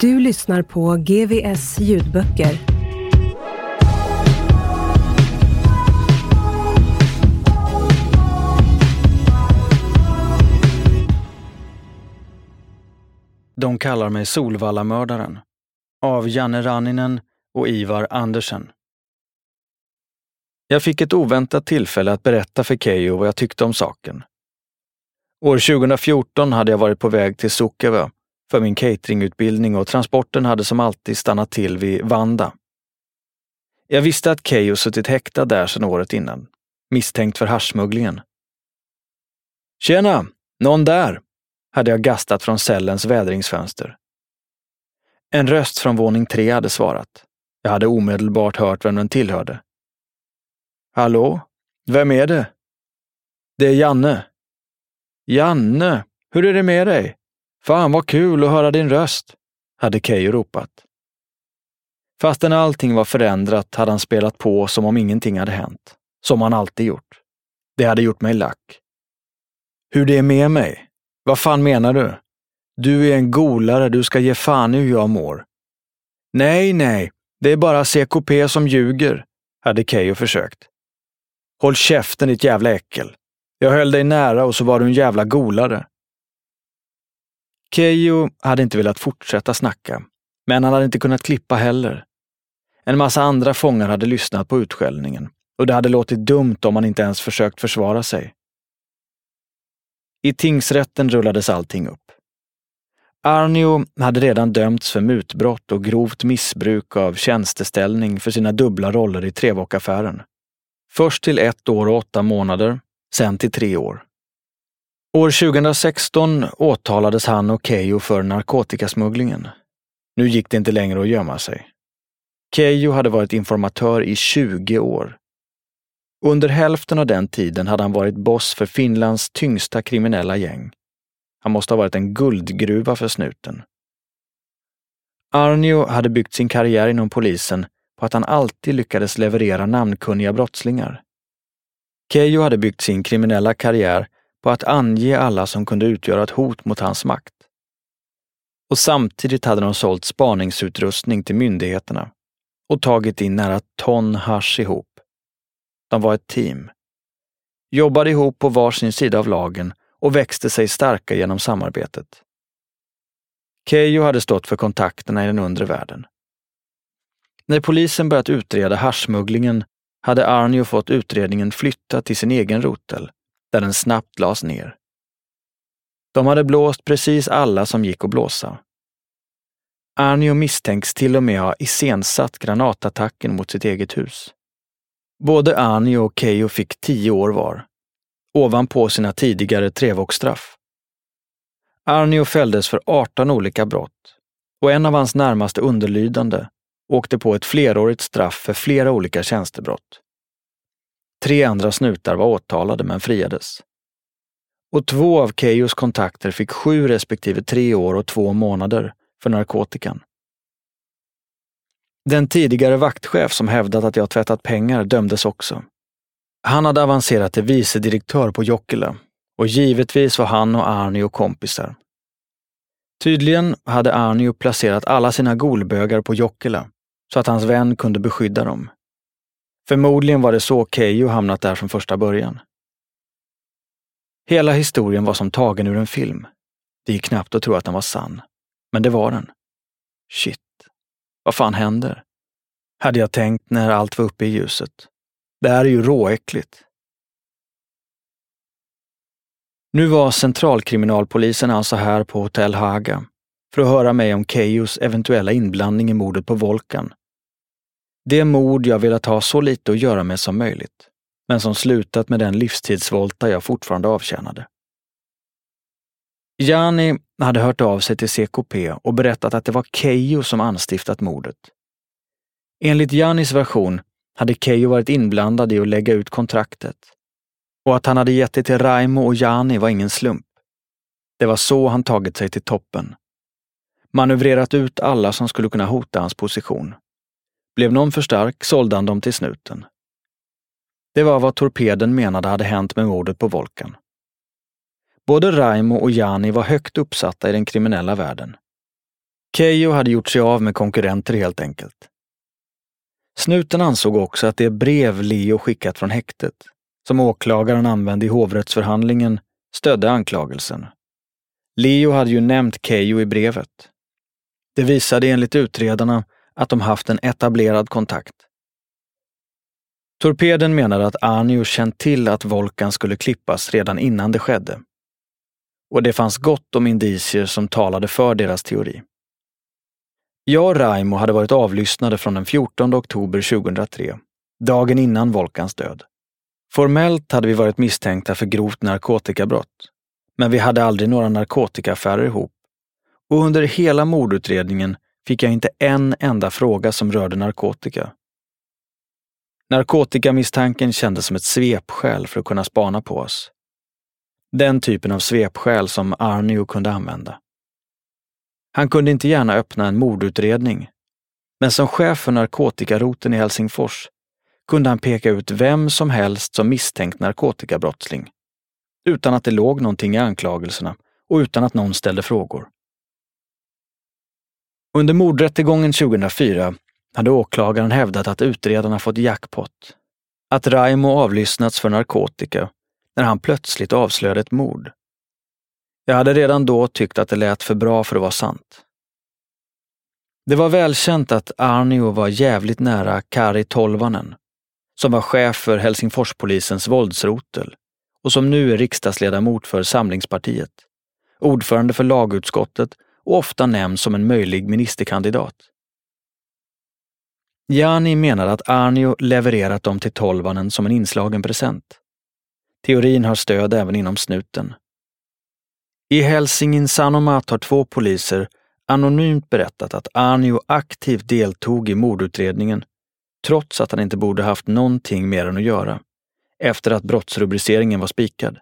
Du lyssnar på GVS ljudböcker. De kallar mig Solvallamördaren av Janne Ranninen och Ivar Andersen. Jag fick ett oväntat tillfälle att berätta för Keyyo vad jag tyckte om saken. År 2014 hade jag varit på väg till Sukkeva för min cateringutbildning och transporten hade som alltid stannat till vid Vanda. Jag visste att Keyyo suttit häktad där sedan året innan, misstänkt för haschsmugglingen. Tjena! Någon där? hade jag gastat från cellens vädringsfönster. En röst från våning tre hade svarat. Jag hade omedelbart hört vem den tillhörde. Hallå? Vem är det? Det är Janne. Janne, hur är det med dig? Fan vad kul att höra din röst, hade Keyyo ropat. Fastän allting var förändrat hade han spelat på som om ingenting hade hänt. Som han alltid gjort. Det hade gjort mig lack. Hur det är med mig? Vad fan menar du? Du är en golare, du ska ge fan i hur jag mår. Nej, nej, det är bara CKP som ljuger, hade Keyyo försökt. Håll käften ditt jävla äckel. Jag höll dig nära och så var du en jävla golare. Keyyo hade inte velat fortsätta snacka, men han hade inte kunnat klippa heller. En massa andra fångar hade lyssnat på utskällningen och det hade låtit dumt om han inte ens försökt försvara sig. I tingsrätten rullades allting upp. Arnio hade redan dömts för mutbrott och grovt missbruk av tjänsteställning för sina dubbla roller i Trevåkaffären. Först till ett år och åtta månader, sen till tre år. År 2016 åtalades han och Keyyo för narkotikasmugglingen. Nu gick det inte längre att gömma sig. Keyyo hade varit informatör i 20 år. Under hälften av den tiden hade han varit boss för Finlands tyngsta kriminella gäng. Han måste ha varit en guldgruva för snuten. Arnio hade byggt sin karriär inom polisen på att han alltid lyckades leverera namnkunniga brottslingar. Keyyo hade byggt sin kriminella karriär på att ange alla som kunde utgöra ett hot mot hans makt. Och samtidigt hade de sålt spaningsutrustning till myndigheterna och tagit in nära ton hash ihop. De var ett team. Jobbade ihop på varsin sida av lagen och växte sig starka genom samarbetet. Keyyo hade stått för kontakterna i den undre världen. När polisen börjat utreda haschsmugglingen hade Arnio fått utredningen flyttad till sin egen rotel, där den snabbt lades ner. De hade blåst precis alla som gick att blåsa. Arnio misstänks till och med ha iscensatt granatattacken mot sitt eget hus. Både Arnio och Keyyo fick tio år var, ovanpå sina tidigare trevågsstraff. Arnio fälldes för 18 olika brott och en av hans närmaste underlydande åkte på ett flerårigt straff för flera olika tjänstebrott. Tre andra snutar var åtalade men friades. Och två av Keyyos kontakter fick sju respektive tre år och två månader för narkotikan. Den tidigare vaktchef som hävdat att jag tvättat pengar dömdes också. Han hade avancerat till vice direktör på Jokkila och givetvis var han och Arnio kompisar. Tydligen hade Arnio placerat alla sina golbögar på Jokkila så att hans vän kunde beskydda dem. Förmodligen var det så Keyyo hamnat där från första början. Hela historien var som tagen ur en film. Det gick knappt att tro att den var sann. Men det var den. Shit. Vad fan händer? Hade jag tänkt när allt var uppe i ljuset. Det här är ju råäckligt. Nu var centralkriminalpolisen alltså här på Hotell Haga för att höra mig om Keyyos eventuella inblandning i mordet på Volkan. Det mord jag velat ha så lite att göra med som möjligt, men som slutat med den livstidsvolta jag fortfarande avtjänade. Jani hade hört av sig till CKP och berättat att det var Keyyo som anstiftat mordet. Enligt Janis version hade Keyyo varit inblandad i att lägga ut kontraktet. Och att han hade gett det till Raimo och Jani var ingen slump. Det var så han tagit sig till toppen. Manövrerat ut alla som skulle kunna hota hans position. Blev någon för stark sålde han dem till snuten. Det var vad torpeden menade hade hänt med mordet på Volkan. Både Raimo och Jani var högt uppsatta i den kriminella världen. Keyyo hade gjort sig av med konkurrenter helt enkelt. Snuten ansåg också att det brev Leo skickat från häktet, som åklagaren använde i hovrättsförhandlingen, stödde anklagelsen. Leo hade ju nämnt Keyyo i brevet. Det visade enligt utredarna att de haft en etablerad kontakt. Torpeden menade att Arnio känt till att Volkan skulle klippas redan innan det skedde. Och det fanns gott om indicier som talade för deras teori. Jag och Raimo hade varit avlyssnade från den 14 oktober 2003, dagen innan Volkans död. Formellt hade vi varit misstänkta för grovt narkotikabrott, men vi hade aldrig några narkotikaaffärer ihop. Och under hela mordutredningen fick jag inte en enda fråga som rörde narkotika. Narkotikamisstanken kändes som ett svepskäl för att kunna spana på oss. Den typen av svepskäl som Arnio kunde använda. Han kunde inte gärna öppna en mordutredning, men som chef för narkotikaroten i Helsingfors kunde han peka ut vem som helst som misstänkt narkotikabrottsling, utan att det låg någonting i anklagelserna och utan att någon ställde frågor. Under mordrättegången 2004 hade åklagaren hävdat att utredarna fått jackpot, att Raimo avlyssnats för narkotika när han plötsligt avslöjade ett mord. Jag hade redan då tyckt att det lät för bra för att vara sant. Det var välkänt att Arnio var jävligt nära Kari Tolvanen, som var chef för Helsingforspolisens våldsrotel och som nu är riksdagsledamot för Samlingspartiet, ordförande för lagutskottet och ofta nämns som en möjlig ministerkandidat. Jani menar att Arnio levererat dem till Tolvanen som en inslagen present. Teorin har stöd även inom snuten. I Helsingin Sanomat har två poliser anonymt berättat att Arnio aktivt deltog i mordutredningen trots att han inte borde haft någonting mer än att göra efter att brottsrubriceringen var spikad.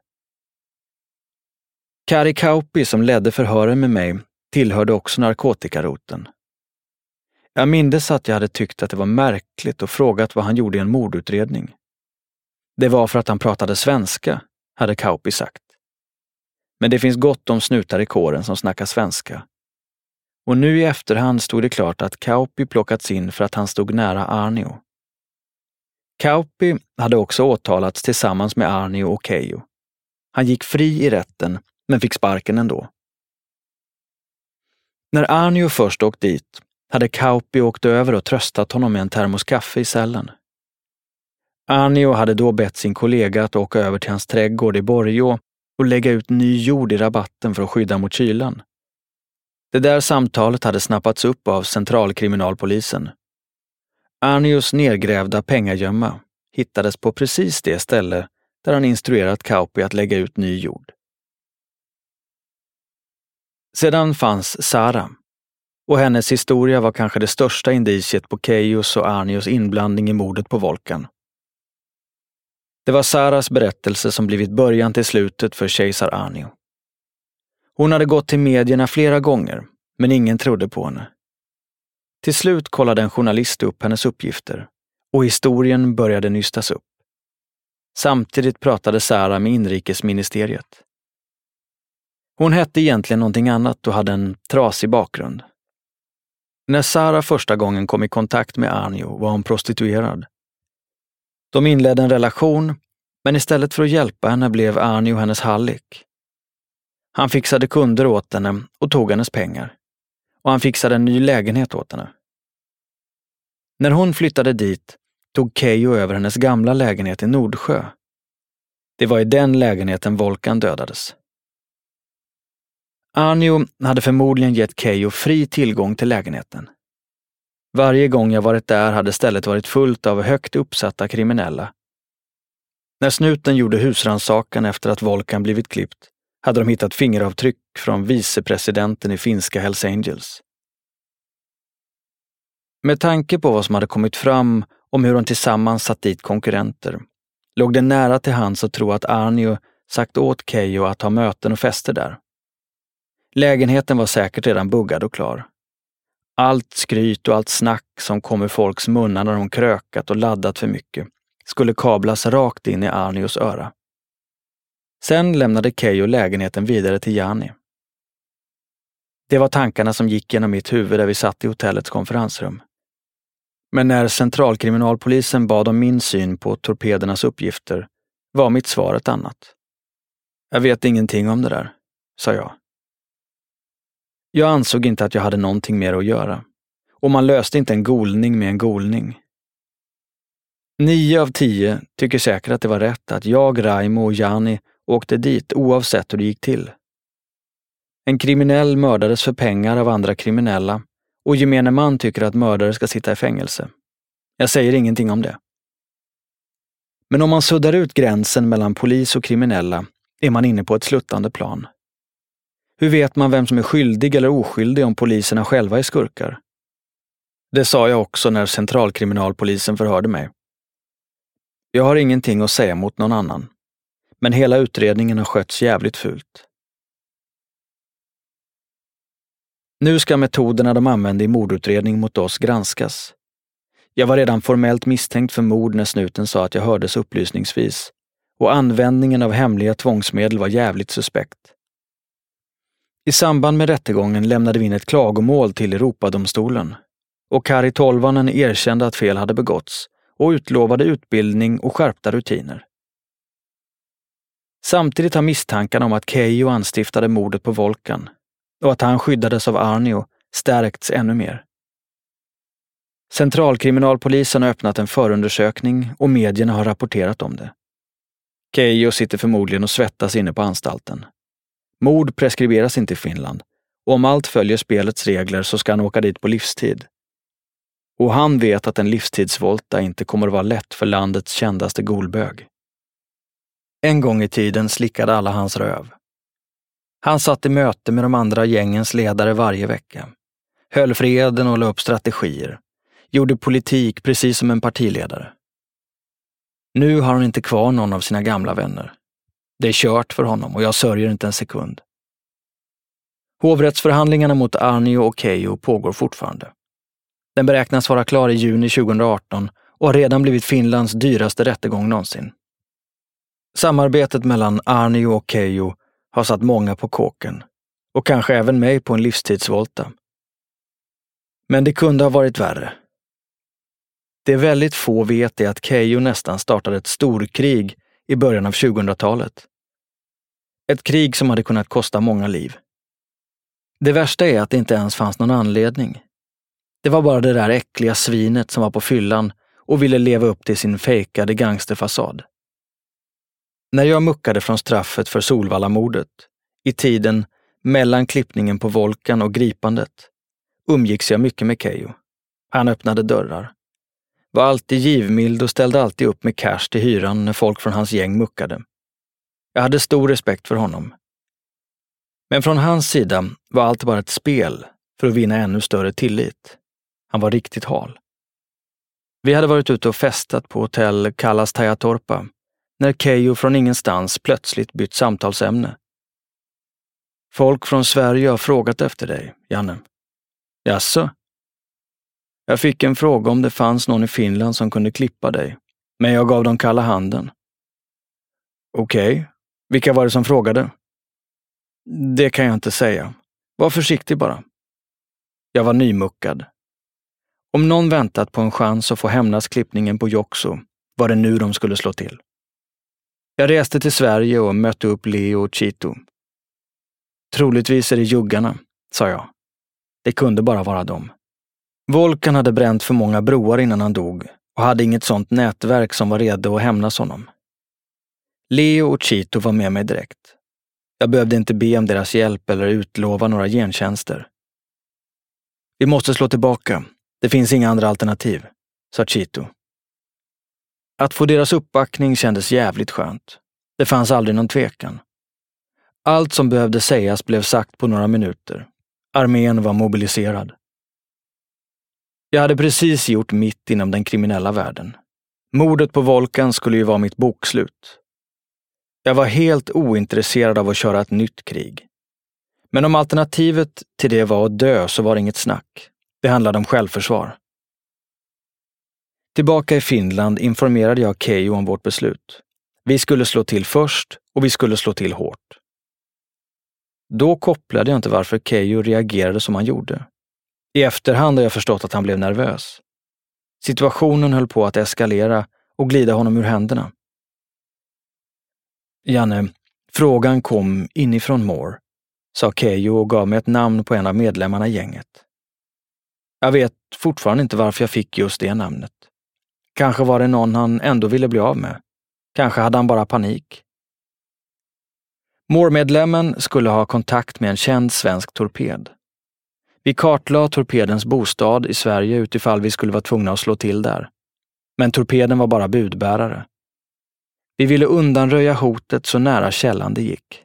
Kari Kauppi som ledde förhören med mig tillhörde också narkotikaroten. Jag mindes att jag hade tyckt att det var märkligt och frågat vad han gjorde i en mordutredning. Det var för att han pratade svenska, hade Kauppi sagt. Men det finns gott om snutar i kåren som snackar svenska. Och nu i efterhand stod det klart att Kauppi plockats in för att han stod nära Arnio. Kauppi hade också åtalats tillsammans med Arnio och Keijo. Han gick fri i rätten, men fick sparken ändå. När Arnio först åkt dit hade Kauppi åkt över och tröstat honom med en termos kaffe i cellen. Arnio hade då bett sin kollega att åka över till hans trädgård i Borgå och lägga ut ny jord i rabatten för att skydda mot kylan. Det där samtalet hade snappats upp av centralkriminalpolisen. Arnios nergrävda pengagömma hittades på precis det ställe där han instruerat Kauppi att lägga ut ny jord. Sedan fanns Sara. Och hennes historia var kanske det största indiciet på Keyos och Arnios inblandning i mordet på Volkan. Det var Saras berättelse som blivit början till slutet för kejsar Arnio. Hon hade gått till medierna flera gånger, men ingen trodde på henne. Till slut kollade en journalist upp hennes uppgifter och historien började nystas upp. Samtidigt pratade Sara med inrikesministeriet. Hon hette egentligen någonting annat och hade en trasig bakgrund. När Sara första gången kom i kontakt med Arnio var hon prostituerad. De inledde en relation Men istället för att hjälpa henne blev Arnio hennes hallick. Han fixade kunder åt henne och tog hennes pengar. Och han fixade en ny lägenhet åt henne. När hon flyttade dit tog Keyyo över hennes gamla lägenhet i Nordsjö. Det var i den lägenheten Volkan dödades. Arnio hade förmodligen gett Keyyo fri tillgång till lägenheten. Varje gång jag varit där hade stället varit fullt av högt uppsatta kriminella. När snuten gjorde husrannsakan efter att Volkan blivit klippt hade de hittat fingeravtryck från vicepresidenten i finska Hells Angels. Med tanke på vad som hade kommit fram om hur de tillsammans satt dit konkurrenter låg det nära till hands att tro att Arnio sagt åt Keyyo att ha möten och fester där. Lägenheten var säkert redan buggad och klar. Allt skryt och allt snack som kom ur folks munnar när de krökat och laddat för mycket skulle kablas rakt in i Arnios öra. Sen lämnade Keyyo lägenheten vidare till Jani. Det var tankarna som gick genom mitt huvud där vi satt i hotellets konferensrum. Men när centralkriminalpolisen bad om min syn på torpedernas uppgifter var mitt svar ett annat. Jag vet ingenting om det där, sa jag. Jag ansåg inte att jag hade någonting mer att göra. Och man löste inte en golning med en golning. Nio av tio tycker säkert att det var rätt att jag, Raimo och Jani åkte dit oavsett hur det gick till. En kriminell mördades för pengar av andra kriminella och gemene man tycker att mördare ska sitta i fängelse. Jag säger ingenting om det. Men om man suddar ut gränsen mellan polis och kriminella är man inne på ett sluttande plan. Hur vet man vem som är skyldig eller oskyldig om poliserna själva är skurkar? Det sa jag också när centralkriminalpolisen förhörde mig. Jag har ingenting att säga mot någon annan, men hela utredningen har skötts jävligt fult. Nu ska metoderna de använde i mordutredning mot oss granskas. Jag var redan formellt misstänkt för mord när snuten sa att jag hördes upplysningsvis och användningen av hemliga tvångsmedel var jävligt suspekt. I samband med rättegången lämnade vi in ett klagomål till Europadomstolen och Kari Tolvanen erkände att fel hade begåtts och utlovade utbildning och skärpta rutiner. Samtidigt har misstankarna om att Keijo anstiftade mordet på Volkan och att han skyddades av Arnio stärkts ännu mer. Centralkriminalpolisen har öppnat en förundersökning och medierna har rapporterat om det. Keijo sitter förmodligen och svettas inne på anstalten. Mord preskriberas inte i Finland och om allt följer spelets regler så ska han åka dit på livstid. Och han vet att en livstidsvolta inte kommer att vara lätt för landets kändaste golbög. En gång i tiden slickade alla hans röv. Han satt i möte med de andra gängens ledare varje vecka, höll freden och la upp strategier, gjorde politik precis som en partiledare. Nu har han inte kvar någon av sina gamla vänner. Det är kört för honom och jag sörjer inte en sekund. Hovrättsförhandlingarna mot Arnio och Keijo pågår fortfarande. Den beräknas vara klar i juni 2018 och har redan blivit Finlands dyraste rättegång någonsin. Samarbetet mellan Arnio och Keijo har satt många på kåken och kanske även mig på en livstidsvolta. Men det kunde ha varit värre. Det väldigt få vet är att Keijo nästan startade ett storkrig i början av 2000-talet. Ett krig som hade kunnat kosta många liv. Det värsta är att det inte ens fanns någon anledning. Det var bara det där äckliga svinet som var på fyllan och ville leva upp till sin fejkade gangsterfasad. När jag muckade från straffet för Solvallamordet, i tiden mellan klippningen på Volkan och gripandet, umgicks jag mycket med Keyyo. Han öppnade dörrar var alltid givmild och ställde alltid upp med cash till hyran när folk från hans gäng muckade. Jag hade stor respekt för honom. Men från hans sida var allt bara ett spel för att vinna ännu större tillit. Han var riktigt hal. Vi hade varit ute och festat på hotell Kallas Tajatorpa när Keijo från ingenstans plötsligt bytt samtalsämne. Folk från Sverige har frågat efter dig, Janne. Jaså? Jag fick en fråga om det fanns någon i Finland som kunde klippa dig, men jag gav dem kalla handen. Okej, okay vilka var det som frågade? Det kan jag inte säga. Var försiktig bara. Jag var nymuckad. Om någon väntat på en chans att få hämnas klippningen på Joxo var det nu de skulle slå till. Jag reste till Sverige och mötte upp Leo och Chito. Troligtvis är det juggarna, sa jag. Det kunde bara vara dem. Volkan hade bränt för många broar innan han dog och hade inget sånt nätverk som var redo att hämnas honom. Leo och Chito var med mig direkt. Jag behövde inte be om deras hjälp eller utlova några gentjänster. Vi måste slå tillbaka. Det finns inga andra alternativ, sa Chito. Att få deras uppbackning kändes jävligt skönt. Det fanns aldrig någon tvekan. Allt som behövde sägas blev sagt på några minuter. Armén var mobiliserad. Jag hade precis gjort mitt inom den kriminella världen. Mordet på Volkan skulle ju vara mitt bokslut. Jag var helt ointresserad av att köra ett nytt krig. Men om alternativet till det var att dö så var det inget snack. Det handlade om självförsvar. Tillbaka i Finland informerade jag Keyyo om vårt beslut. Vi skulle slå till först och vi skulle slå till hårt. Då kopplade jag inte varför Keyyo reagerade som han gjorde. I efterhand har jag förstått att han blev nervös. Situationen höll på att eskalera och glida honom ur händerna. Janne, frågan kom inifrån Moore, sa Keyyo och gav mig ett namn på en av medlemmarna i gänget. Jag vet fortfarande inte varför jag fick just det namnet. Kanske var det någon han ändå ville bli av med. Kanske hade han bara panik. Moore-medlemmen skulle ha kontakt med en känd svensk torped. Vi kartlade torpedens bostad i Sverige utifall vi skulle vara tvungna att slå till där. Men torpeden var bara budbärare. Vi ville undanröja hotet så nära källan det gick.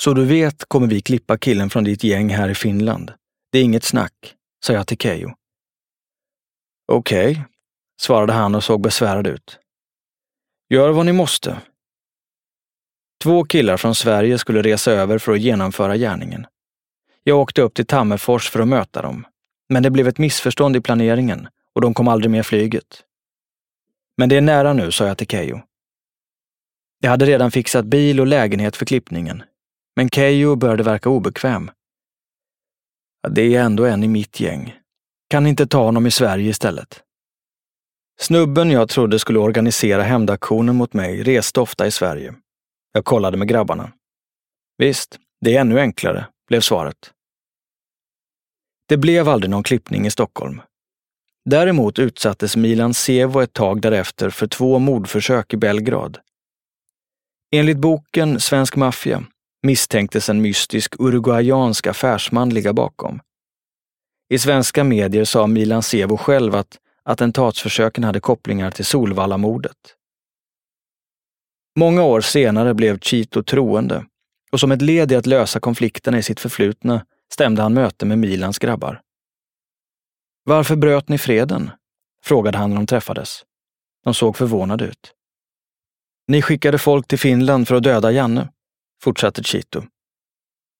Så du vet kommer vi klippa killen från ditt gäng här i Finland. Det är inget snack, sa jag till Keyyo. Okej, okay, svarade han och såg besvärad ut. Gör vad ni måste. Två killar från Sverige skulle resa över för att genomföra gärningen. Jag åkte upp till Tammerfors för att möta dem. Men det blev ett missförstånd i planeringen och de kom aldrig med flyget. Men det är nära nu, sa jag till Keyyo. Jag hade redan fixat bil och lägenhet för klippningen. Men Keyyo började verka obekväm. Det är ändå en i mitt gäng. Kan inte ta honom i Sverige istället? Snubben jag trodde skulle organisera hämndaktionen mot mig reste ofta i Sverige. Jag kollade med grabbarna. Visst, det är ännu enklare, blev svaret. Det blev aldrig någon klippning i Stockholm. Däremot utsattes Milan Sevo ett tag därefter för två mordförsök i Belgrad. Enligt boken Svensk maffia misstänktes en mystisk uruguayansk affärsman ligga bakom. I svenska medier sa Milan Sevo själv att attentatsförsöken hade kopplingar till Solvallamordet. Många år senare blev Chito troende och som ett led i att lösa konflikterna i sitt förflutna stämde han möte med Milans grabbar. Varför bröt ni freden? frågade han när de träffades. De såg förvånade ut. Ni skickade folk till Finland för att döda Janne, fortsatte Chito.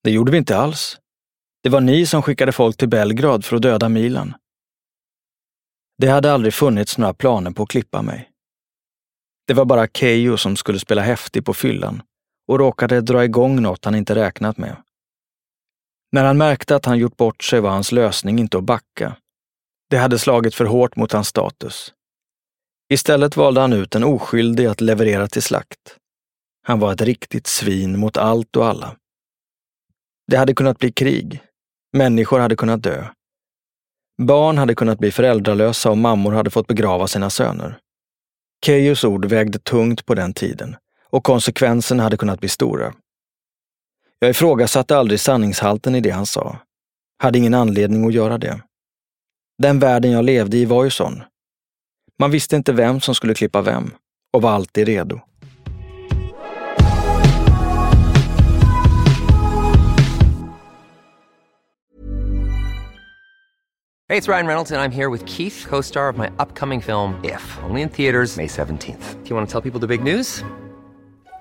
Det gjorde vi inte alls. Det var ni som skickade folk till Belgrad för att döda Milan. Det hade aldrig funnits några planer på att klippa mig. Det var bara Keyyo som skulle spela häftig på fyllan och råkade dra igång något han inte räknat med. När han märkte att han gjort bort sig var hans lösning inte att backa. Det hade slagit för hårt mot hans status. Istället valde han ut en oskyldig att leverera till slakt. Han var ett riktigt svin mot allt och alla. Det hade kunnat bli krig. Människor hade kunnat dö. Barn hade kunnat bli föräldralösa och mammor hade fått begrava sina söner. Keyyos ord vägde tungt på den tiden och konsekvenserna hade kunnat bli stora. Jag ifrågasatte aldrig sanningshalten i det han sa. Hade ingen anledning att göra det. Den världen jag levde i var ju sån. Man visste inte vem som skulle klippa vem och var alltid redo. Hej, det är Ryan Reynolds och jag är här med Keith, co-star of my upcoming film If, only in theaters May 17th. Do you want to tell people the big news?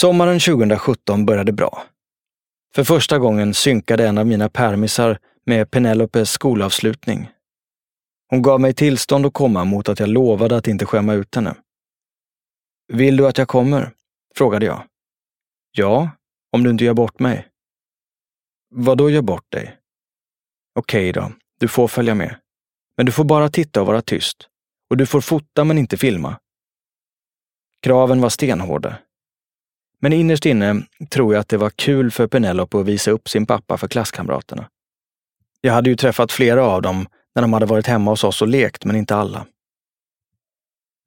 Sommaren 2017 började bra. För första gången synkade en av mina permisar med Penelopes skolavslutning. Hon gav mig tillstånd att komma mot att jag lovade att inte skämma ut henne. Vill du att jag kommer? frågade jag. Ja, om du inte gör bort mig. Vad då gör bort dig? Okej då, du får följa med. Men du får bara titta och vara tyst. Och du får fota men inte filma. Kraven var stenhårda. Men innerst inne tror jag att det var kul för Penelope att visa upp sin pappa för klasskamraterna. Jag hade ju träffat flera av dem när de hade varit hemma hos oss och lekt, men inte alla.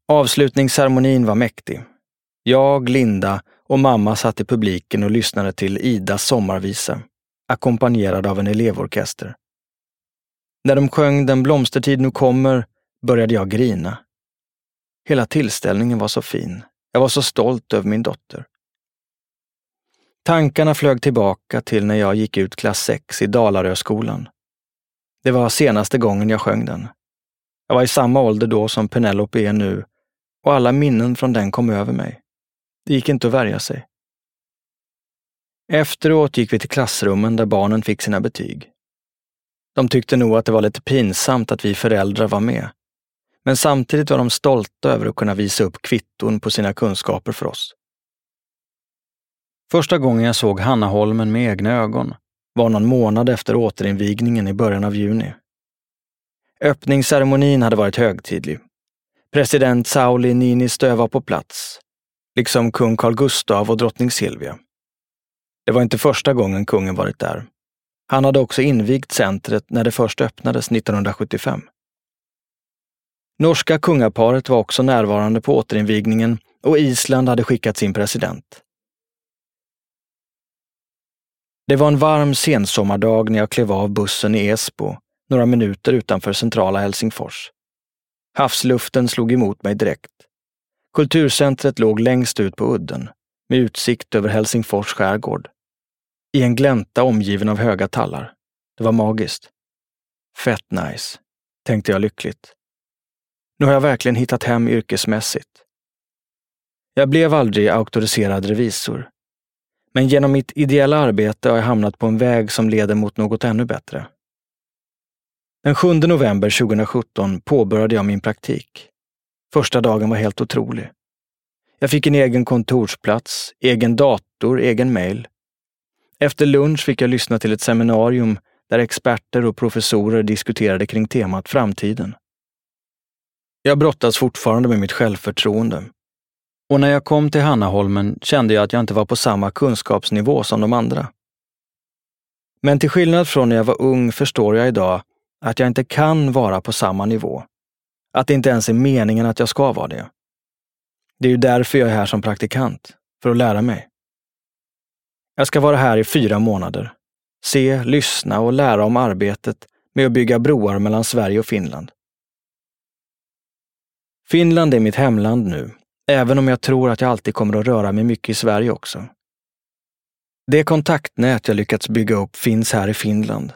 Avslutningsceremonin var mäktig. Jag, Linda och mamma satt i publiken och lyssnade till Idas sommarvisa, ackompanjerad av en elevorkester. När de sjöng Den blomstertid nu kommer började jag grina. Hela tillställningen var så fin. Jag var så stolt över min dotter. Tankarna flög tillbaka till när jag gick ut klass 6 i Dalaröskolan. Det var senaste gången jag sjöng den. Jag var i samma ålder då som Penelope är nu och alla minnen från den kom över mig. Det gick inte att värja sig. Efteråt gick vi till klassrummen där barnen fick sina betyg. De tyckte nog att det var lite pinsamt att vi föräldrar var med. Men samtidigt var de stolta över att kunna visa upp kvitton på sina kunskaper för oss. Första gången jag såg Hannaholmen med egna ögon var någon månad efter återinvigningen i början av juni. Öppningsceremonin hade varit högtidlig. President Sauli Niinistö var på plats, liksom kung Carl Gustav och drottning Silvia. Det var inte första gången kungen varit där. Han hade också invigt centret när det först öppnades 1975. Norska kungaparet var också närvarande på återinvigningen och Island hade skickat sin president. Det var en varm sensommardag när jag klev av bussen i Esbo, några minuter utanför centrala Helsingfors. Havsluften slog emot mig direkt. Kulturcentret låg längst ut på udden, med utsikt över Helsingfors skärgård. I en glänta omgiven av höga tallar. Det var magiskt. Fett nice, tänkte jag lyckligt. Nu har jag verkligen hittat hem yrkesmässigt. Jag blev aldrig auktoriserad revisor, men genom mitt ideella arbete har jag hamnat på en väg som leder mot något ännu bättre. Den 7 november 2017 påbörjade jag min praktik. Första dagen var helt otrolig. Jag fick en egen kontorsplats, egen dator, egen mail. Efter lunch fick jag lyssna till ett seminarium där experter och professorer diskuterade kring temat framtiden. Jag brottas fortfarande med mitt självförtroende och när jag kom till Hannaholmen kände jag att jag inte var på samma kunskapsnivå som de andra. Men till skillnad från när jag var ung förstår jag idag att jag inte kan vara på samma nivå. Att det inte ens är meningen att jag ska vara det. Det är ju därför jag är här som praktikant, för att lära mig. Jag ska vara här i fyra månader. Se, lyssna och lära om arbetet med att bygga broar mellan Sverige och Finland. Finland är mitt hemland nu Även om jag tror att jag alltid kommer att röra mig mycket i Sverige också. Det kontaktnät jag lyckats bygga upp finns här i Finland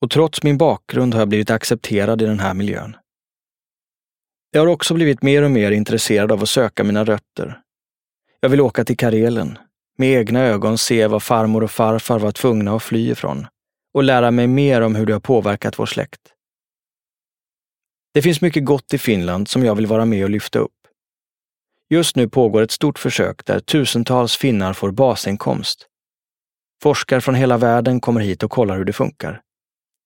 och trots min bakgrund har jag blivit accepterad i den här miljön. Jag har också blivit mer och mer intresserad av att söka mina rötter. Jag vill åka till Karelen, med egna ögon se vad farmor och farfar var tvungna att fly ifrån och lära mig mer om hur det har påverkat vår släkt. Det finns mycket gott i Finland som jag vill vara med och lyfta upp. Just nu pågår ett stort försök där tusentals finnar får basinkomst. Forskare från hela världen kommer hit och kollar hur det funkar.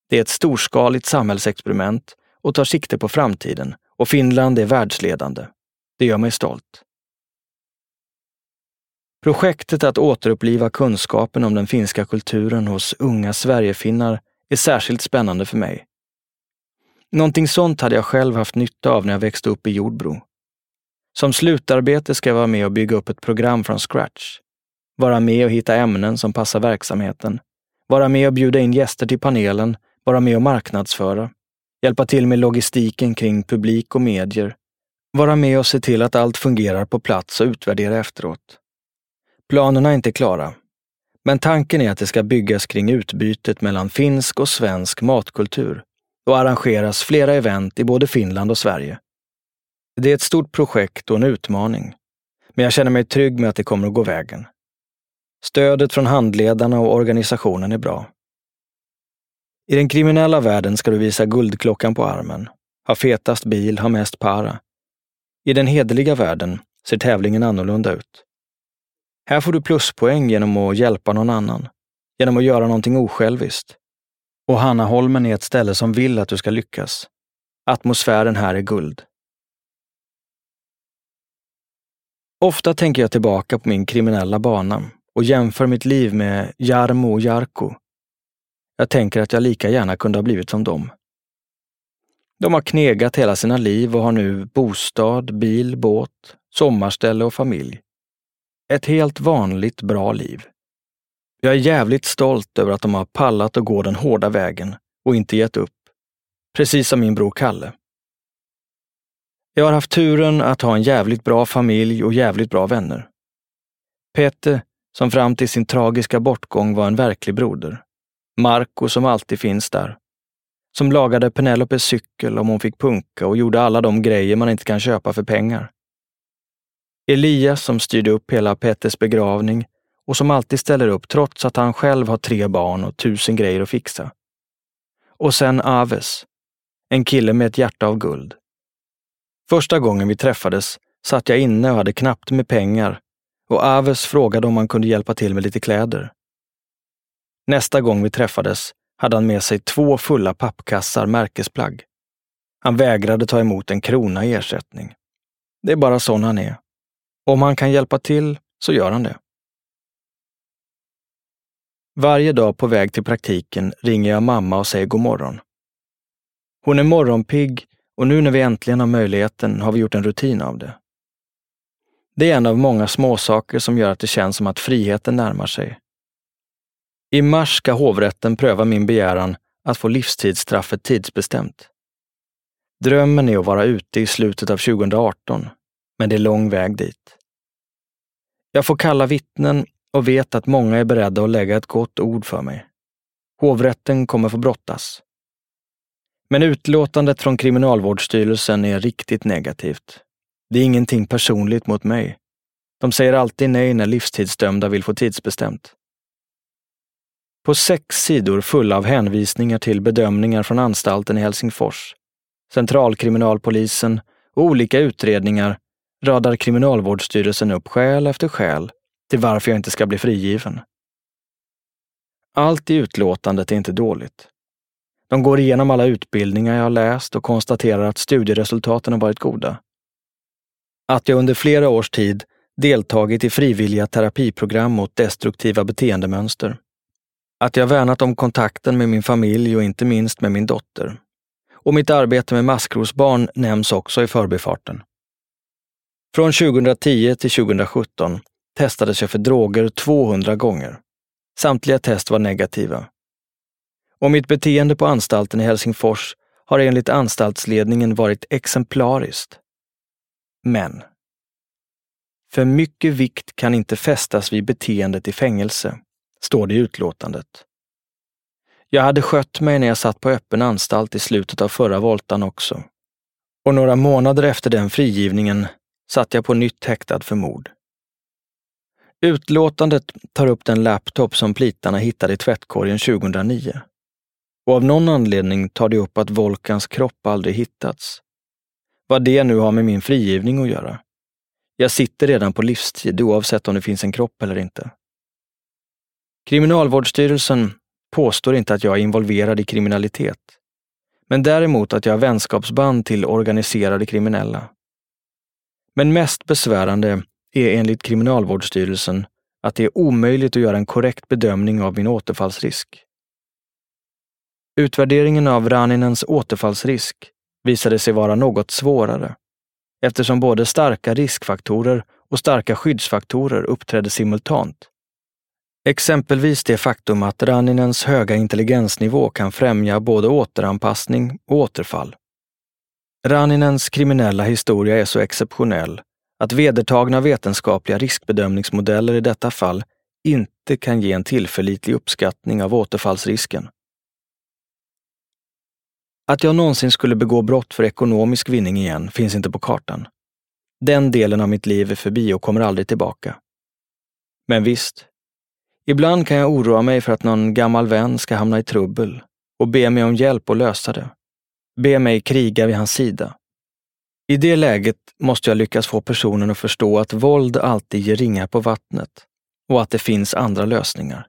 Det är ett storskaligt samhällsexperiment och tar sikte på framtiden och Finland är världsledande. Det gör mig stolt. Projektet att återuppliva kunskapen om den finska kulturen hos unga Sverigefinnar är särskilt spännande för mig. Någonting sånt hade jag själv haft nytta av när jag växte upp i Jordbro. Som slutarbete ska jag vara med och bygga upp ett program från scratch. Vara med och hitta ämnen som passar verksamheten. Vara med och bjuda in gäster till panelen. Vara med och marknadsföra. Hjälpa till med logistiken kring publik och medier. Vara med och se till att allt fungerar på plats och utvärdera efteråt. Planerna är inte klara, men tanken är att det ska byggas kring utbytet mellan finsk och svensk matkultur och arrangeras flera event i både Finland och Sverige. Det är ett stort projekt och en utmaning, men jag känner mig trygg med att det kommer att gå vägen. Stödet från handledarna och organisationen är bra. I den kriminella världen ska du visa guldklockan på armen, ha fetast bil, ha mest para. I den hederliga världen ser tävlingen annorlunda ut. Här får du pluspoäng genom att hjälpa någon annan, genom att göra någonting osjälviskt. Och Hannaholmen är ett ställe som vill att du ska lyckas. Atmosfären här är guld. Ofta tänker jag tillbaka på min kriminella bana och jämför mitt liv med Jarmo och Jarko. Jag tänker att jag lika gärna kunde ha blivit som dem. De har knegat hela sina liv och har nu bostad, bil, båt, sommarställe och familj. Ett helt vanligt bra liv. Jag är jävligt stolt över att de har pallat att gå den hårda vägen och inte gett upp. Precis som min bror Kalle. Jag har haft turen att ha en jävligt bra familj och jävligt bra vänner. Peter, som fram till sin tragiska bortgång var en verklig broder. Marco som alltid finns där. Som lagade Penelopes cykel om hon fick punka och gjorde alla de grejer man inte kan köpa för pengar. Elias som styrde upp hela Petters begravning och som alltid ställer upp trots att han själv har tre barn och tusen grejer att fixa. Och sen Aves, en kille med ett hjärta av guld. Första gången vi träffades satt jag inne och hade knappt med pengar och Aves frågade om han kunde hjälpa till med lite kläder. Nästa gång vi träffades hade han med sig två fulla pappkassar märkesplagg. Han vägrade ta emot en krona i ersättning. Det är bara sån han är. Om han kan hjälpa till så gör han det. Varje dag på väg till praktiken ringer jag mamma och säger god morgon. Hon är morgonpigg och nu när vi äntligen har möjligheten har vi gjort en rutin av det. Det är en av många småsaker som gör att det känns som att friheten närmar sig. I mars ska hovrätten pröva min begäran att få livstidsstraffet tidsbestämt. Drömmen är att vara ute i slutet av 2018, men det är lång väg dit. Jag får kalla vittnen och vet att många är beredda att lägga ett gott ord för mig. Hovrätten kommer få brottas. Men utlåtandet från Kriminalvårdsstyrelsen är riktigt negativt. Det är ingenting personligt mot mig. De säger alltid nej när livstidsdömda vill få tidsbestämt. På sex sidor fulla av hänvisningar till bedömningar från anstalten i Helsingfors, centralkriminalpolisen och olika utredningar radar Kriminalvårdsstyrelsen upp skäl efter skäl till varför jag inte ska bli frigiven. Allt i utlåtandet är inte dåligt. De går igenom alla utbildningar jag har läst och konstaterar att studieresultaten har varit goda. Att jag under flera års tid deltagit i frivilliga terapiprogram mot destruktiva beteendemönster. Att jag värnat om kontakten med min familj och inte minst med min dotter. Och mitt arbete med maskrosbarn nämns också i förbifarten. Från 2010 till 2017 testades jag för droger 200 gånger. Samtliga test var negativa. Och mitt beteende på anstalten i Helsingfors har enligt anstaltsledningen varit exemplariskt. Men för mycket vikt kan inte fästas vid beteendet i fängelse, står det i utlåtandet. Jag hade skött mig när jag satt på öppen anstalt i slutet av förra voltan också. Och några månader efter den frigivningen satt jag på nytt häktad för mord. Utlåtandet tar upp den laptop som plitarna hittade i tvättkorgen 2009. Och av någon anledning tar de upp att Volkans kropp aldrig hittats. Vad det nu har med min frigivning att göra. Jag sitter redan på livstid oavsett om det finns en kropp eller inte. Kriminalvårdsstyrelsen påstår inte att jag är involverad i kriminalitet, men däremot att jag har vänskapsband till organiserade kriminella. Men mest besvärande är enligt Kriminalvårdsstyrelsen att det är omöjligt att göra en korrekt bedömning av min återfallsrisk. Utvärderingen av Raninens återfallsrisk visade sig vara något svårare eftersom både starka riskfaktorer och starka skyddsfaktorer uppträdde simultant. Exempelvis det faktum att Raninens höga intelligensnivå kan främja både återanpassning och återfall. Raninens kriminella historia är så exceptionell att vedertagna vetenskapliga riskbedömningsmodeller i detta fall inte kan ge en tillförlitlig uppskattning av återfallsrisken. Att jag någonsin skulle begå brott för ekonomisk vinning igen finns inte på kartan. Den delen av mitt liv är förbi och kommer aldrig tillbaka. Men visst, ibland kan jag oroa mig för att någon gammal vän ska hamna i trubbel och be mig om hjälp att lösa det. Be mig kriga vid hans sida. I det läget måste jag lyckas få personen att förstå att våld alltid ger ringar på vattnet och att det finns andra lösningar.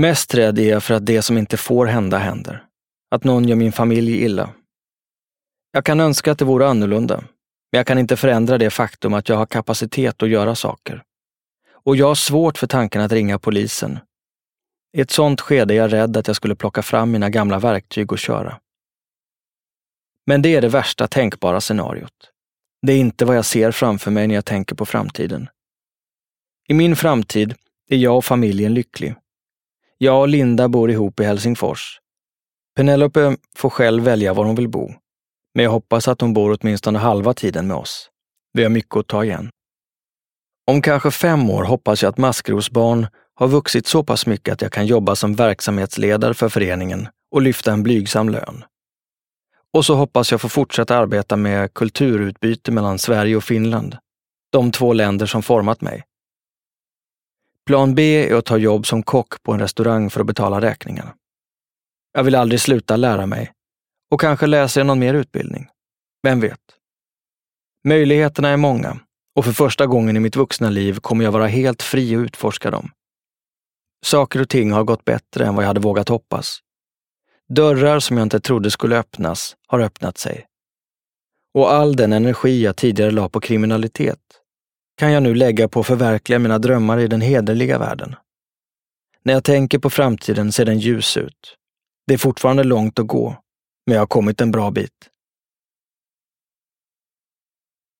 Mest rädd är jag för att det som inte får hända händer. Att någon gör min familj illa. Jag kan önska att det vore annorlunda, men jag kan inte förändra det faktum att jag har kapacitet att göra saker. Och jag har svårt för tanken att ringa polisen. I ett sånt skede är jag rädd att jag skulle plocka fram mina gamla verktyg och köra. Men det är det värsta tänkbara scenariot. Det är inte vad jag ser framför mig när jag tänker på framtiden. I min framtid är jag och familjen lycklig. Jag och Linda bor ihop i Helsingfors. Penelope får själv välja var hon vill bo, men jag hoppas att hon bor åtminstone halva tiden med oss. Vi har mycket att ta igen. Om kanske fem år hoppas jag att Maskrosbarn har vuxit så pass mycket att jag kan jobba som verksamhetsledare för föreningen och lyfta en blygsam lön. Och så hoppas jag få fortsätta arbeta med kulturutbyte mellan Sverige och Finland, de två länder som format mig. Plan B är att ta jobb som kock på en restaurang för att betala räkningarna. Jag vill aldrig sluta lära mig och kanske läser jag någon mer utbildning. Vem vet? Möjligheterna är många och för första gången i mitt vuxna liv kommer jag vara helt fri att utforska dem. Saker och ting har gått bättre än vad jag hade vågat hoppas. Dörrar som jag inte trodde skulle öppnas har öppnat sig. Och all den energi jag tidigare la på kriminalitet kan jag nu lägga på att förverkliga mina drömmar i den hederliga världen. När jag tänker på framtiden ser den ljus ut. Det är fortfarande långt att gå, men jag har kommit en bra bit.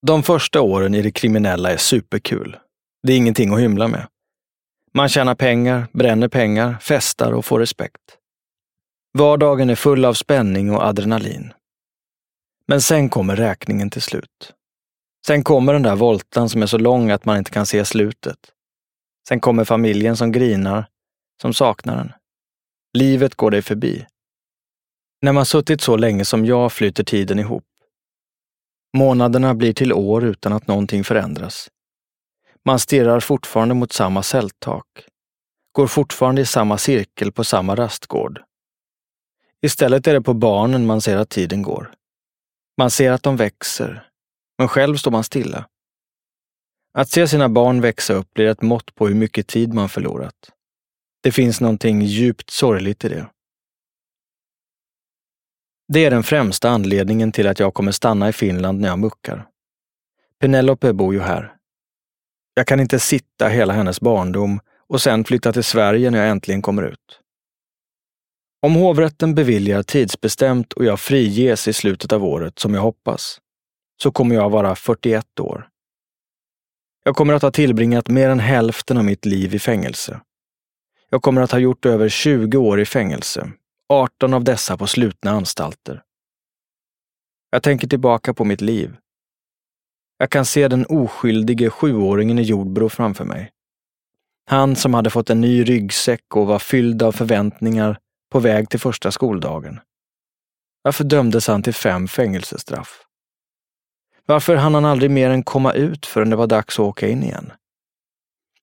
De första åren i det kriminella är superkul. Det är ingenting att hymla med. Man tjänar pengar, bränner pengar, festar och får respekt. Vardagen är full av spänning och adrenalin. Men sen kommer räkningen till slut. Sen kommer den där voltan som är så lång att man inte kan se slutet. Sen kommer familjen som grinar, som saknar en. Livet går dig förbi. När man suttit så länge som jag flyter tiden ihop. Månaderna blir till år utan att någonting förändras. Man stirrar fortfarande mot samma celltak. Går fortfarande i samma cirkel på samma rastgård. Istället är det på barnen man ser att tiden går. Man ser att de växer, men själv står man stilla. Att se sina barn växa upp blir ett mått på hur mycket tid man förlorat. Det finns någonting djupt sorgligt i det. Det är den främsta anledningen till att jag kommer stanna i Finland när jag muckar. Penelope bor ju här. Jag kan inte sitta hela hennes barndom och sen flytta till Sverige när jag äntligen kommer ut. Om hovrätten beviljar tidsbestämt och jag friges i slutet av året, som jag hoppas, så kommer jag vara 41 år. Jag kommer att ha tillbringat mer än hälften av mitt liv i fängelse. Jag kommer att ha gjort över 20 år i fängelse, 18 av dessa på slutna anstalter. Jag tänker tillbaka på mitt liv. Jag kan se den oskyldige sjuåringen i Jordbro framför mig. Han som hade fått en ny ryggsäck och var fylld av förväntningar på väg till första skoldagen. Varför dömdes han till fem fängelsestraff? Varför hann han aldrig mer än komma ut förrän det var dags att åka in igen?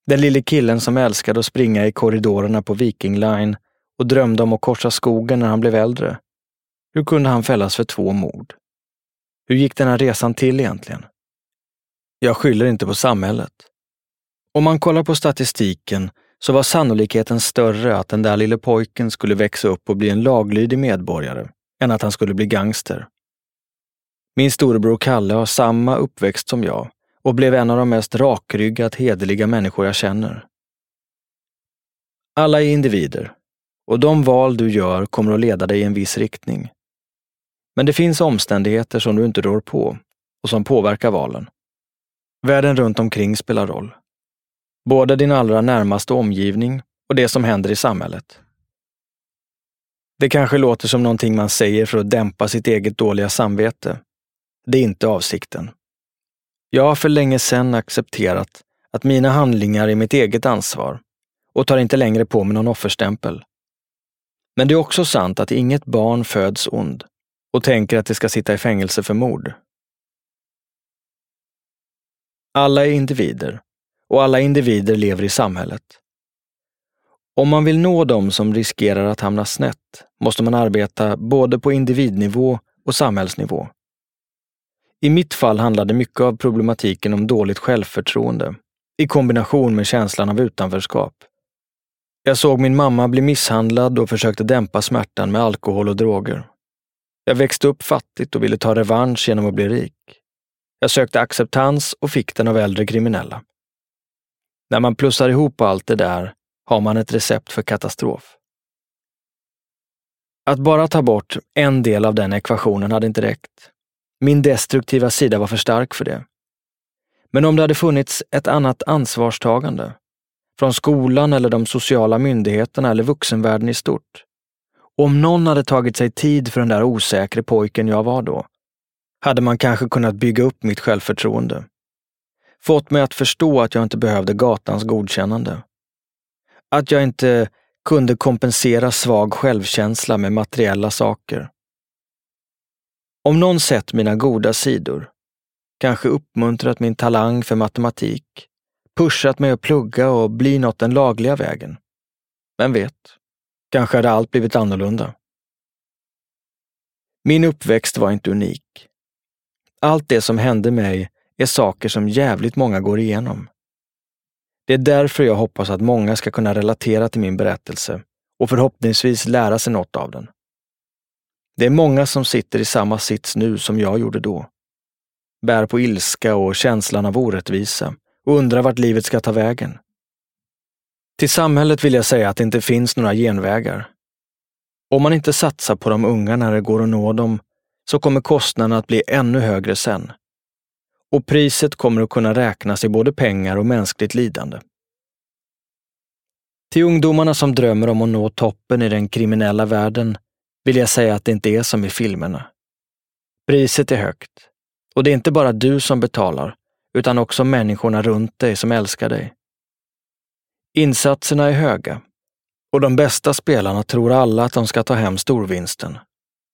Den lille killen som älskade att springa i korridorerna på Viking Line och drömde om att korsa skogen när han blev äldre. Hur kunde han fällas för två mord? Hur gick den här resan till egentligen? Jag skyller inte på samhället. Om man kollar på statistiken så var sannolikheten större att den där lille pojken skulle växa upp och bli en laglydig medborgare än att han skulle bli gangster. Min storebror Kalle har samma uppväxt som jag och blev en av de mest rakryggat hederliga människor jag känner. Alla är individer och de val du gör kommer att leda dig i en viss riktning. Men det finns omständigheter som du inte rår på och som påverkar valen. Världen runt omkring spelar roll. Både din allra närmaste omgivning och det som händer i samhället. Det kanske låter som någonting man säger för att dämpa sitt eget dåliga samvete. Det är inte avsikten. Jag har för länge sedan accepterat att mina handlingar är mitt eget ansvar och tar inte längre på mig någon offerstämpel. Men det är också sant att inget barn föds ond och tänker att det ska sitta i fängelse för mord. Alla är individer och alla individer lever i samhället. Om man vill nå dem som riskerar att hamna snett måste man arbeta både på individnivå och samhällsnivå. I mitt fall handlade mycket av problematiken om dåligt självförtroende i kombination med känslan av utanförskap. Jag såg min mamma bli misshandlad och försökte dämpa smärtan med alkohol och droger. Jag växte upp fattigt och ville ta revansch genom att bli rik. Jag sökte acceptans och fick den av äldre kriminella. När man plussar ihop allt det där har man ett recept för katastrof. Att bara ta bort en del av den ekvationen hade inte räckt. Min destruktiva sida var för stark för det. Men om det hade funnits ett annat ansvarstagande, från skolan eller de sociala myndigheterna eller vuxenvärlden i stort, och om någon hade tagit sig tid för den där osäkre pojken jag var då, hade man kanske kunnat bygga upp mitt självförtroende. Fått mig att förstå att jag inte behövde gatans godkännande. Att jag inte kunde kompensera svag självkänsla med materiella saker. Om någon sett mina goda sidor, kanske uppmuntrat min talang för matematik, pushat mig att plugga och bli något den lagliga vägen. Vem vet, kanske hade allt blivit annorlunda. Min uppväxt var inte unik. Allt det som hände mig är saker som jävligt många går igenom. Det är därför jag hoppas att många ska kunna relatera till min berättelse och förhoppningsvis lära sig något av den. Det är många som sitter i samma sits nu som jag gjorde då. Bär på ilska och känslan av orättvisa och undrar vart livet ska ta vägen. Till samhället vill jag säga att det inte finns några genvägar. Om man inte satsar på de unga när det går att nå dem så kommer kostnaderna att bli ännu högre sen. Och priset kommer att kunna räknas i både pengar och mänskligt lidande. Till ungdomarna som drömmer om att nå toppen i den kriminella världen vill jag säga att det inte är som i filmerna. Priset är högt. Och det är inte bara du som betalar, utan också människorna runt dig som älskar dig. Insatserna är höga och de bästa spelarna tror alla att de ska ta hem storvinsten.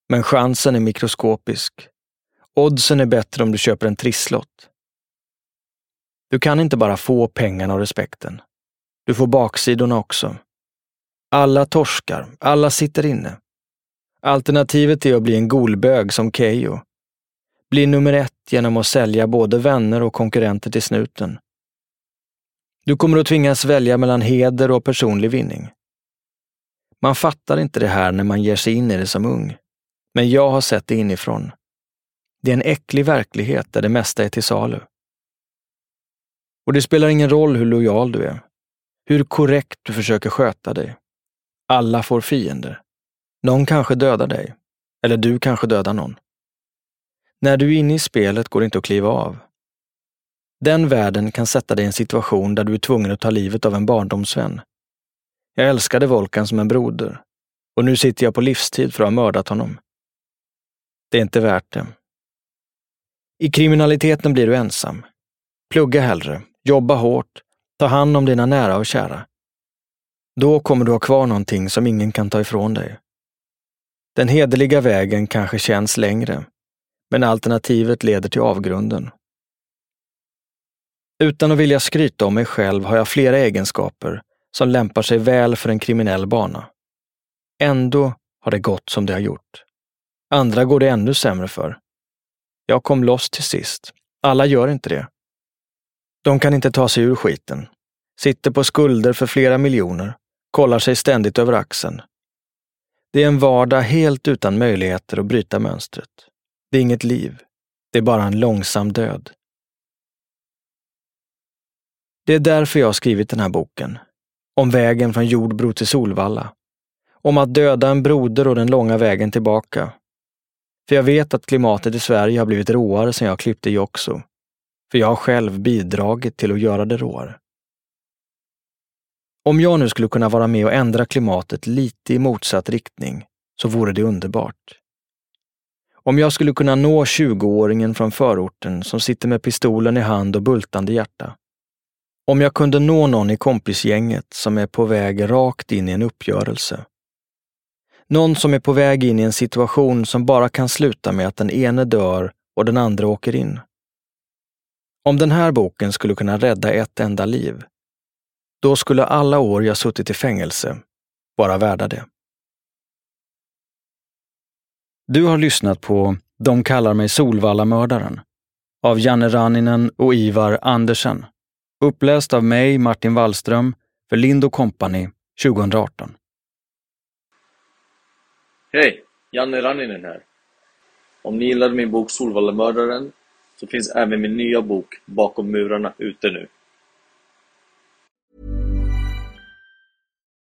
Men chansen är mikroskopisk. Oddsen är bättre om du köper en trisslott. Du kan inte bara få pengarna och respekten. Du får baksidorna också. Alla torskar, alla sitter inne. Alternativet är att bli en golbög som Keyyo. Bli nummer ett genom att sälja både vänner och konkurrenter till snuten. Du kommer att tvingas välja mellan heder och personlig vinning. Man fattar inte det här när man ger sig in i det som ung. Men jag har sett det inifrån. Det är en äcklig verklighet där det mesta är till salu. Och det spelar ingen roll hur lojal du är, hur korrekt du försöker sköta dig. Alla får fiender. Någon kanske dödar dig, eller du kanske dödar någon. När du är inne i spelet går det inte att kliva av. Den världen kan sätta dig i en situation där du är tvungen att ta livet av en barndomsvän. Jag älskade Volkan som en broder och nu sitter jag på livstid för att ha mördat honom. Det är inte värt det. I kriminaliteten blir du ensam. Plugga hellre, jobba hårt, ta hand om dina nära och kära. Då kommer du ha kvar någonting som ingen kan ta ifrån dig. Den hederliga vägen kanske känns längre, men alternativet leder till avgrunden. Utan att vilja skryta om mig själv har jag flera egenskaper som lämpar sig väl för en kriminell bana. Ändå har det gått som det har gjort. Andra går det ännu sämre för. Jag kom loss till sist. Alla gör inte det. De kan inte ta sig ur skiten. Sitter på skulder för flera miljoner, kollar sig ständigt över axeln. Det är en vardag helt utan möjligheter att bryta mönstret. Det är inget liv. Det är bara en långsam död. Det är därför jag har skrivit den här boken. Om vägen från Jordbro till Solvalla. Om att döda en broder och den långa vägen tillbaka. För jag vet att klimatet i Sverige har blivit råare sedan jag klippte Joxo. För jag har själv bidragit till att göra det råare. Om jag nu skulle kunna vara med och ändra klimatet lite i motsatt riktning så vore det underbart. Om jag skulle kunna nå 20-åringen från förorten som sitter med pistolen i hand och bultande hjärta. Om jag kunde nå någon i kompisgänget som är på väg rakt in i en uppgörelse. Någon som är på väg in i en situation som bara kan sluta med att den ene dör och den andra åker in. Om den här boken skulle kunna rädda ett enda liv, då skulle alla år jag suttit i fängelse vara värda det. Du har lyssnat på De kallar mig Solvallamördaren av Janne Ranninen och Ivar Andersen. Uppläst av mig, Martin Wallström, för Lind Company 2018. Hej! Janne Ranninen här. Om ni gillade min bok Solvallamördaren så finns även min nya bok Bakom murarna ute nu.